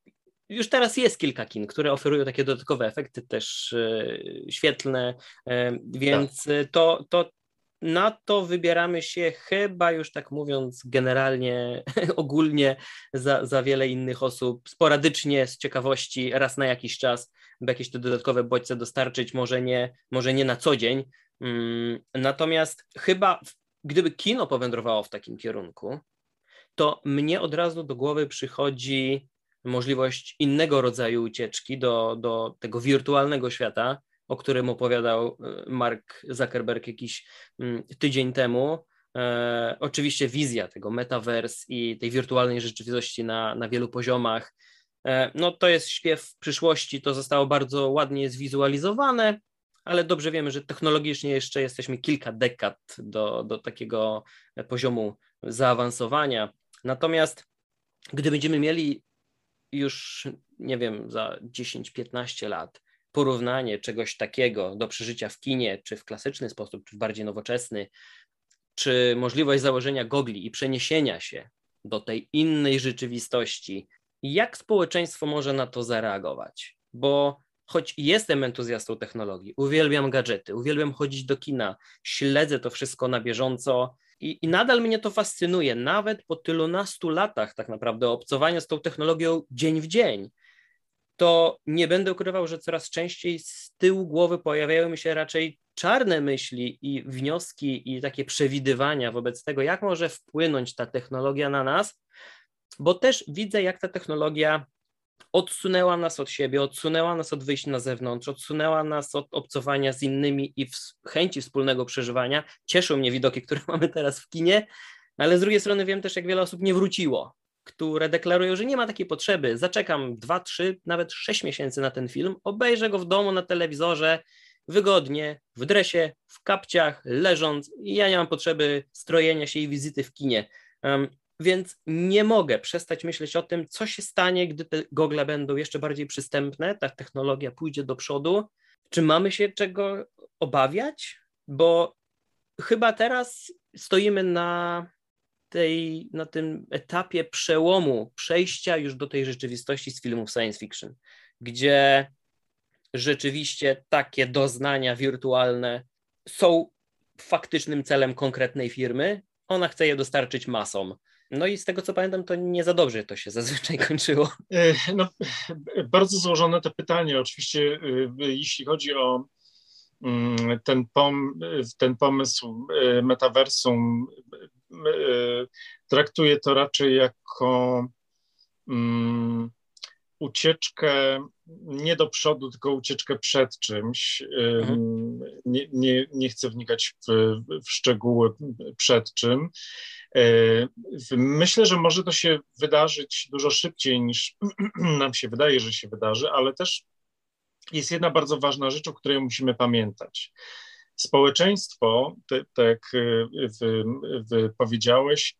już teraz jest kilka kin, które oferują takie dodatkowe efekty też e, świetlne, e, więc tak. to, to, na to wybieramy się chyba już tak mówiąc generalnie, ogólnie za, za wiele innych osób, sporadycznie, z ciekawości, raz na jakiś czas, by jakieś te dodatkowe bodźce dostarczyć, może nie, może nie na co dzień. Mm, natomiast chyba gdyby kino powędrowało w takim kierunku, to mnie od razu do głowy przychodzi możliwość innego rodzaju ucieczki do, do tego wirtualnego świata, o którym opowiadał e, Mark Zuckerberg jakiś mm, tydzień temu. E, oczywiście wizja tego metaverse i tej wirtualnej rzeczywistości na, na wielu poziomach. E, no to jest śpiew przyszłości, to zostało bardzo ładnie zwizualizowane, ale dobrze wiemy, że technologicznie jeszcze jesteśmy kilka dekad do, do takiego poziomu zaawansowania. Natomiast gdy będziemy mieli już, nie wiem, za 10-15 lat porównanie czegoś takiego do przeżycia w kinie, czy w klasyczny sposób, czy w bardziej nowoczesny, czy możliwość założenia gogli i przeniesienia się do tej innej rzeczywistości, jak społeczeństwo może na to zareagować? Bo choć jestem entuzjastą technologii, uwielbiam gadżety, uwielbiam chodzić do kina, śledzę to wszystko na bieżąco i, i nadal mnie to fascynuje, nawet po tylunastu latach tak naprawdę obcowania z tą technologią dzień w dzień to nie będę ukrywał, że coraz częściej z tyłu głowy pojawiają mi się raczej czarne myśli i wnioski i takie przewidywania wobec tego, jak może wpłynąć ta technologia na nas, bo też widzę, jak ta technologia odsunęła nas od siebie, odsunęła nas od wyjścia na zewnątrz, odsunęła nas od obcowania z innymi i chęci wspólnego przeżywania. Cieszą mnie widoki, które mamy teraz w kinie, ale z drugiej strony wiem też, jak wiele osób nie wróciło, które deklarują, że nie ma takiej potrzeby. Zaczekam 2, 3, nawet 6 miesięcy na ten film, obejrzę go w domu na telewizorze, wygodnie, w dresie, w kapciach, leżąc ja nie mam potrzeby strojenia się i wizyty w kinie. Um, więc nie mogę przestać myśleć o tym, co się stanie, gdy te gogle będą jeszcze bardziej przystępne, ta technologia pójdzie do przodu. Czy mamy się czego obawiać? Bo chyba teraz stoimy na, tej, na tym etapie przełomu, przejścia już do tej rzeczywistości z filmów science fiction, gdzie rzeczywiście takie doznania wirtualne są faktycznym celem konkretnej firmy. Ona chce je dostarczyć masom. No i z tego co pamiętam, to nie za dobrze to się zazwyczaj kończyło. E, no, bardzo złożone to pytanie. Oczywiście, e, jeśli chodzi o mm, ten, pom, ten pomysł e, metaversum, traktuję to raczej jako um, ucieczkę nie do przodu, tylko ucieczkę przed czymś. Mhm. Nie, nie, nie chcę wnikać w, w szczegóły przed czym. Myślę, że może to się wydarzyć dużo szybciej niż nam się wydaje, że się wydarzy, ale też jest jedna bardzo ważna rzecz, o której musimy pamiętać. Społeczeństwo, tak jak powiedziałeś,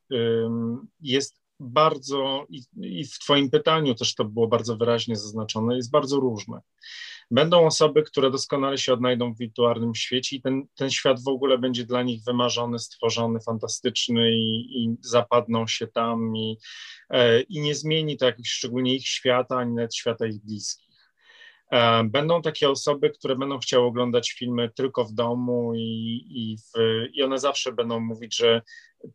jest bardzo, i, w Twoim pytaniu też to było bardzo wyraźnie zaznaczone, jest bardzo różne. Będą osoby, które doskonale się odnajdą w wirtualnym świecie i ten, ten świat w ogóle będzie dla nich wymarzony, stworzony, fantastyczny i, i zapadną się tam i, e, i nie zmieni to jakiś szczególnie ich świata, ani nawet świata ich bliskich. E, będą takie osoby, które będą chciały oglądać filmy tylko w domu i, i, w, i one zawsze będą mówić, że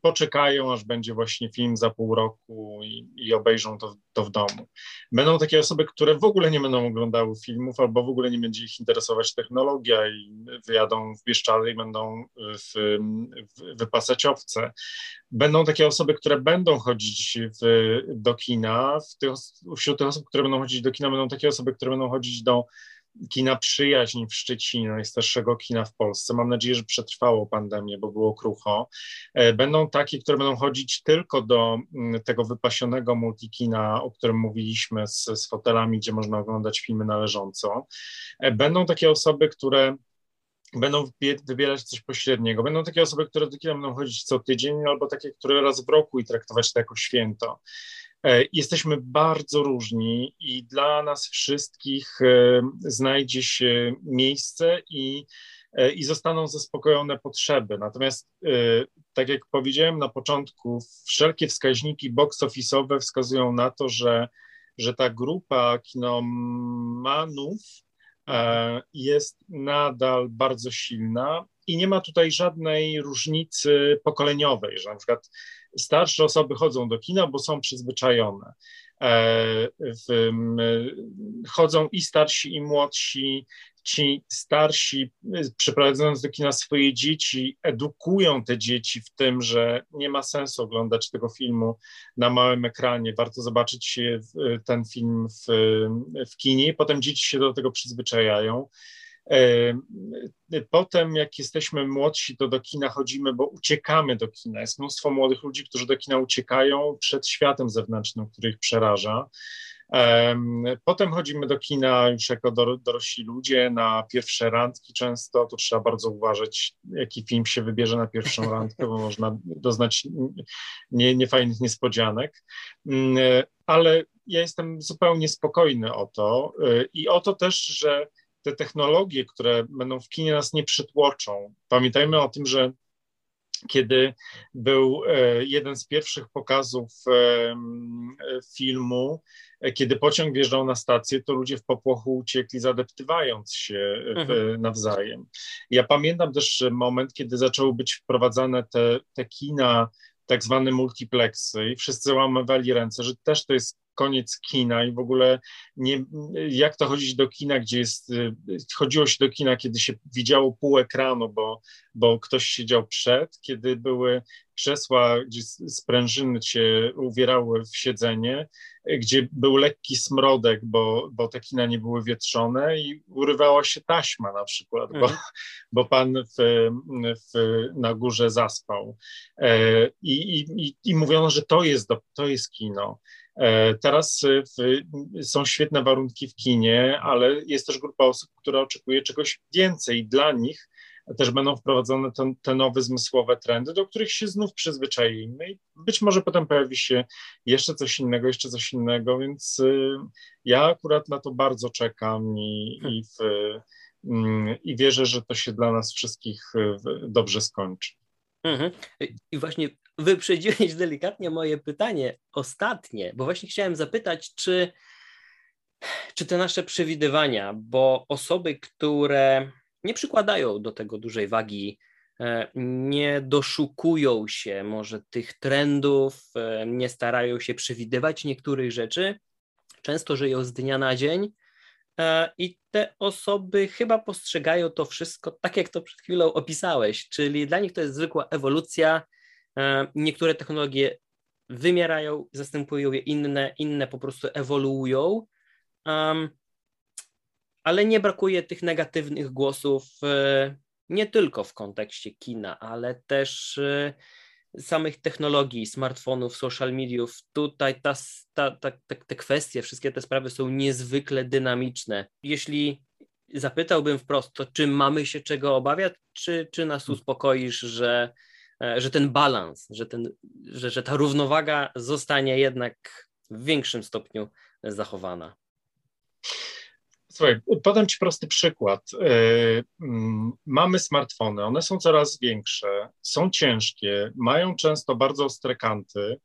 poczekają, aż będzie właśnie film za pół roku i, i, obejrzą to, to w domu. Będą takie osoby, które w ogóle nie będą oglądały filmów albo w ogóle nie będzie ich interesować technologia i wyjadą w Bieszczady i będą w, w, owce. Będą takie osoby, które będą chodzić w, do kina. W tych, wśród tych osób, które będą chodzić do kina, będą takie osoby, które będą chodzić do kina Przyjaźń w Szczecinie, najstarszego kina w Polsce. Mam nadzieję, że przetrwało pandemię, bo było krucho. E, będą takie, które będą chodzić tylko do mm, tego wypasionego multikina, o którym mówiliśmy, z, z fotelami, gdzie można oglądać filmy należąco. E, będą takie osoby, które będą wybierać coś pośredniego. Będą takie osoby, które do kina będą chodzić co tydzień, albo takie, które raz w roku i traktować to jako święto. E, jesteśmy bardzo różni i dla nas wszystkich e, znajdzie się miejsce i, e, i zostaną zaspokojone potrzeby. Natomiast, tak jak powiedziałem na początku, wszelkie wskaźniki box office'owe wskazują na to, że, że ta grupa kinomanów jest nadal bardzo silna i nie ma tutaj żadnej różnicy pokoleniowej, że na przykład starsze osoby chodzą do kina, bo są przyzwyczajone. E, w, chodzą i starsi, i młodsi. Ci starsi, przyprowadzając do kina swoje dzieci, edukują te dzieci w tym, że nie ma sensu oglądać tego filmu na małym ekranie. Warto zobaczyć ten film w, w kinie, potem dzieci się do tego przyzwyczajają. Potem, jak jesteśmy młodsi, to do kina chodzimy, bo uciekamy do kina. Jest mnóstwo młodych ludzi, którzy do kina uciekają przed światem zewnętrznym, który ich przeraża. Potem chodzimy do kina już jako dorośli ludzie na pierwsze randki często. Tu trzeba bardzo uważać, jaki film się wybierze na pierwszą randkę, bo można doznać nie, niefajnych niespodzianek. Ale ja jestem zupełnie spokojny o to y, i o to też, że te technologie, które będą w kinie nas nie przytłoczą. Pamiętajmy o tym, że kiedy był e, jeden z pierwszych pokazów e, filmu, e, kiedy pociąg wjeżdżał na stację, to ludzie w popłochu uciekli, zadeptywając się mhm. nawzajem. Ja pamiętam też moment, kiedy zaczęły być wprowadzane te, te kina, tak zwane multiplexy i wszyscy łamywali ręce, że też to jest koniec kina i w ogóle nie, jak to chodzić do kina, gdzie jest, chodziło się do kina, kiedy się widziało pół ekranu, bo, bo ktoś siedział przed, kiedy były krzesła, gdzie sprężyny cię uwierały w siedzenie, gdzie był lekki smrodek, bo, bo te kina nie były wietrzone i urywała się taśma na przykład, bo, mhm. bo pan w, w, na górze zaspał. E, I, i, i mówiono, że to jest, to jest kino. E, teraz w, są świetne warunki w kinie, ale jest też grupa osób, która oczekuje czegoś więcej. Dla nich też będą wprowadzone te, te, nowe zmysłowe trendy, do których się znów przyzwyczaimy i być może potem pojawi się jeszcze coś innego, jeszcze coś innego, więc y, ja akurat na to bardzo czekam i, i, w, y, i wierzę, że to się dla nas wszystkich y, dobrze skończy. Mhm. I właśnie wyprzedziłeś delikatnie moje pytanie ostatnie, bo właśnie chciałem zapytać, czy, czy te nasze przewidywania, bo osoby, które nie przykładają do tego dużej wagi, e, nie doszukują się może tych trendów, e, nie starają się przewidywać niektórych rzeczy, często żyją z dnia na dzień. E, I te osoby chyba postrzegają to wszystko tak, jak to przed chwilą opisałeś, czyli dla nich to jest zwykła ewolucja. Niektóre technologie wymierają, zastępują je inne, inne po prostu ewoluują ale nie brakuje tych negatywnych głosów e, nie tylko w kontekście kina, ale też e, samych technologii, smartfonów, social mediów. Tutaj ta, ta, ta, te kwestie, wszystkie te sprawy są niezwykle dynamiczne. Jeśli zapytałbym wprost, to czy mamy się czego obawiać, czy, czy nas hmm. uspokoisz, że, e, że ten balans, że, ten, że, że ta równowaga zostanie jednak w większym stopniu zachowana? Słuchaj, podam Ci prosty przykład. E, mm, mamy smartfony, one są coraz większe, są ciężkie, mają często bardzo ostre kanty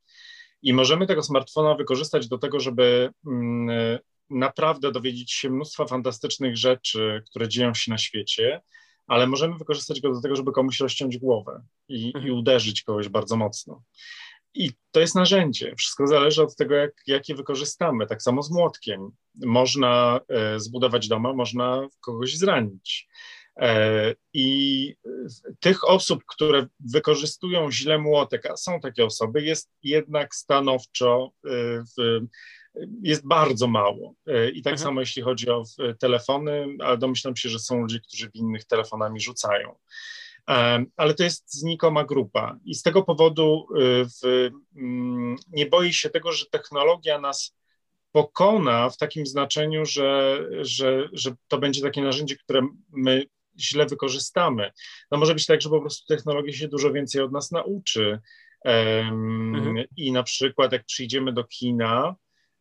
i możemy tego smartfona wykorzystać do tego, żeby mm, naprawdę dowiedzieć się mnóstwa fantastycznych rzeczy, które dzieją się na świecie, ale możemy wykorzystać go do tego, żeby komuś rozciąć głowę i, i mhm. uderzyć kogoś bardzo mocno. I to jest narzędzie. Wszystko zależy od tego, jak, jak je wykorzystamy. Tak samo z młotkiem. Można e, zbudować doma, można kogoś zranić. E, I tych osób, które wykorzystują źle młotek, a są takie osoby, jest jednak stanowczo, e, w, jest bardzo mało. I tak mhm. samo jeśli chodzi o telefony, ale domyślam się, że są ludzie, którzy w innych telefonami rzucają ale to jest znikoma grupa i z tego powodu y, w, mm, nie boję się tego, że technologia nas pokona w takim znaczeniu, że, że, że to będzie takie narzędzie, które my źle wykorzystamy. No może być tak, że po prostu technologia się dużo więcej od nas nauczy. Um, mhm. I na przykład jak przyjdziemy do kina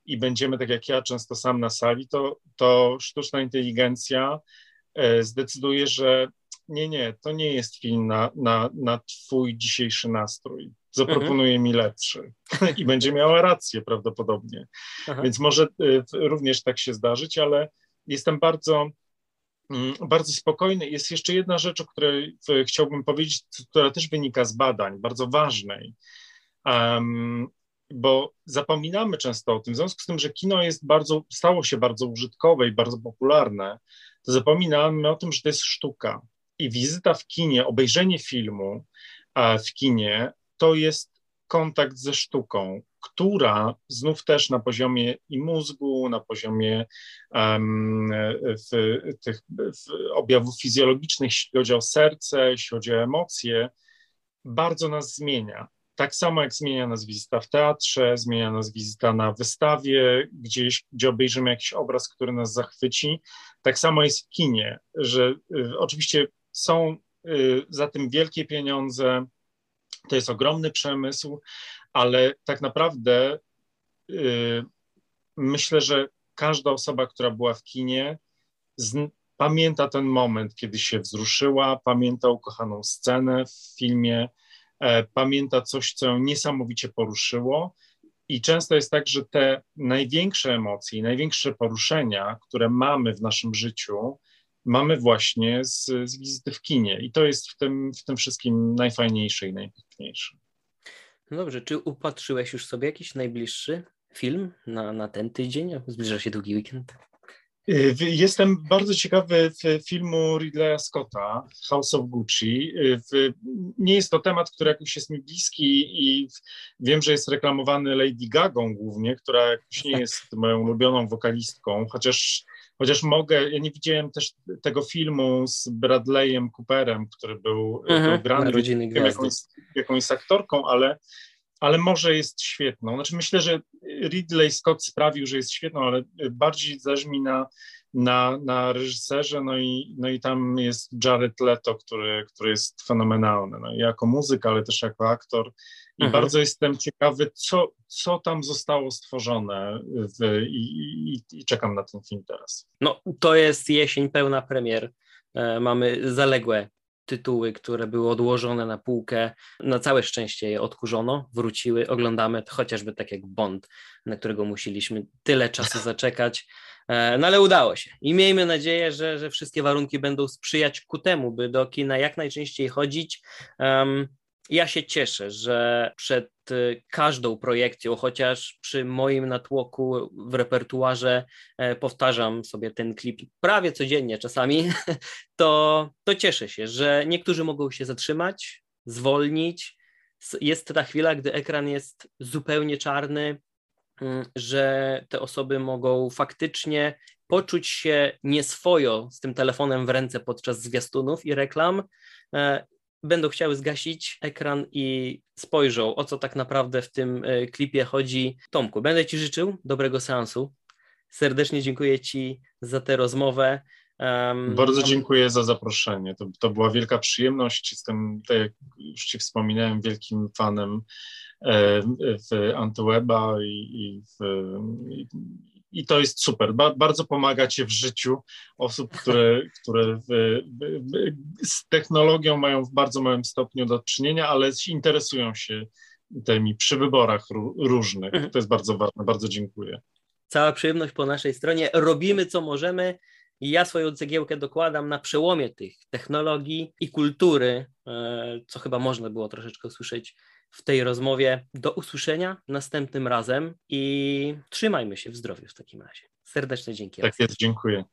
i będziemy, tak jak ja, często sam na sali, to, to sztuczna inteligencja e, zdecyduje, że nie, nie, to nie jest film na, na, na twój dzisiejszy nastrój. Zaproponuje mhm. mi lepszy i będzie miała rację prawdopodobnie. Aha. Więc może y, również tak się zdarzyć, ale jestem bardzo, mm, bardzo spokojny. Jest jeszcze jedna rzecz, o której chciałbym powiedzieć, która też wynika z badań, bardzo ważnej. Um, bo zapominamy często o tym, w związku z tym, że kino jest bardzo, stało się bardzo użytkowe i bardzo popularne, to zapominamy o tym, że to jest sztuka. I wizyta w kinie, obejrzenie filmu w kinie to jest kontakt ze sztuką, która znów też na poziomie i mózgu, na poziomie um, w, tych w objawów fizjologicznych, jeśli chodzi o serce, jeśli chodzi o emocje, bardzo nas zmienia. Tak samo jak zmienia nas wizyta w teatrze, zmienia nas wizyta na wystawie, gdzieś, gdzie obejrzymy jakiś obraz, który nas zachwyci. Tak samo jest w kinie, że y, oczywiście są y, za tym wielkie pieniądze, to jest ogromny przemysł, ale tak naprawdę y, myślę, że każda osoba, która była w kinie, pamięta ten moment, kiedy się wzruszyła, pamięta ukochaną scenę w filmie, pamięta coś, co ją niesamowicie poruszyło. I często jest tak, że te największe emocje, największe poruszenia, które mamy w naszym życiu, mamy właśnie z, z wizyty w kinie i to jest w tym, w tym wszystkim najfajniejsze i najpiękniejsze. No dobrze, czy upatrzyłeś już sobie jakiś najbliższy film na, na ten tydzień? Zbliża się długi weekend. Y, jestem bardzo ciekawy filmu Ridleya Scotta, House of Gucci. Y, nie jest to temat, który jakoś jest mi bliski i wiem, że jest reklamowany Lady Gagą głównie, która jakoś nie jest moją ulubioną wokalistką, chociaż, chociaż mogę, ja nie widziałem też tego filmu z Bradleyem Cooperem, który był, mhm, był grany, wiem, jakąś, jakąś aktorką, ale ale może jest świetną. Znaczy myślę, że Ridley Scott sprawił, że jest świetną, ale bardziej zależy mi na, na, na reżyserze, no i, no i tam jest Jared Leto, który, który jest fenomenalny, no, jako muzyk, ale też jako aktor i mhm. bardzo jestem ciekawy, co, co tam zostało stworzone w, i, i, i czekam na ten film teraz. No to jest jesień pełna premier, e, mamy zaległe tytuły, które były odłożone na półkę. Na całe szczęście je odkurzono, wróciły, oglądamy, chociażby tak jak Bond, na którego musieliśmy tyle czasu zaczekać. E, no ale udało się i miejmy nadzieję, że, że wszystkie warunki będą sprzyjać ku temu, by do kina jak najczęściej chodzić. Um, ja się cieszę, że przed y, każdą projekcją, chociaż przy moim natłoku w repertuarze e, powtarzam sobie ten klip prawie codziennie czasami, to, to cieszę się, że niektórzy mogą się zatrzymać, zwolnić. Jest ta chwila, gdy ekran jest zupełnie czarny, mm, że te osoby mogą faktycznie poczuć się nieswojo z tym telefonem w ręce podczas zwiastunów i reklam e, będą chciały zgasić ekran i spojrzą, o co tak naprawdę w tym e, klipie chodzi. Tomku, będę Ci życzył dobrego seansu. Serdecznie dziękuję Ci za tę rozmowę. Um, Bardzo dziękuję za zaproszenie. To, to była wielka przyjemność. Jestem, tak jak już Ci wspominałem, wielkim fanem e, w Antyweba i, i, w, i, i to jest super. Ba bardzo pomagacie w życiu osób, które, które w, w, z technologią mają w bardzo małym stopniu do czynienia, ale interesują się tymi przy wyborach różnych. Mhm. To jest bardzo ważne. Bardzo dziękuję. Cała przyjemność po naszej stronie. Robimy co możemy. I ja swoją cegiełkę dokładam na przełomie tych technologii i kultury, e, co chyba można było troszeczkę usłyszeć w tej rozmowie. Do usłyszenia następnym razem i trzymajmy się w zdrowiu w takim razie. Serdeczne dzięki. Tak jest, dziękuję.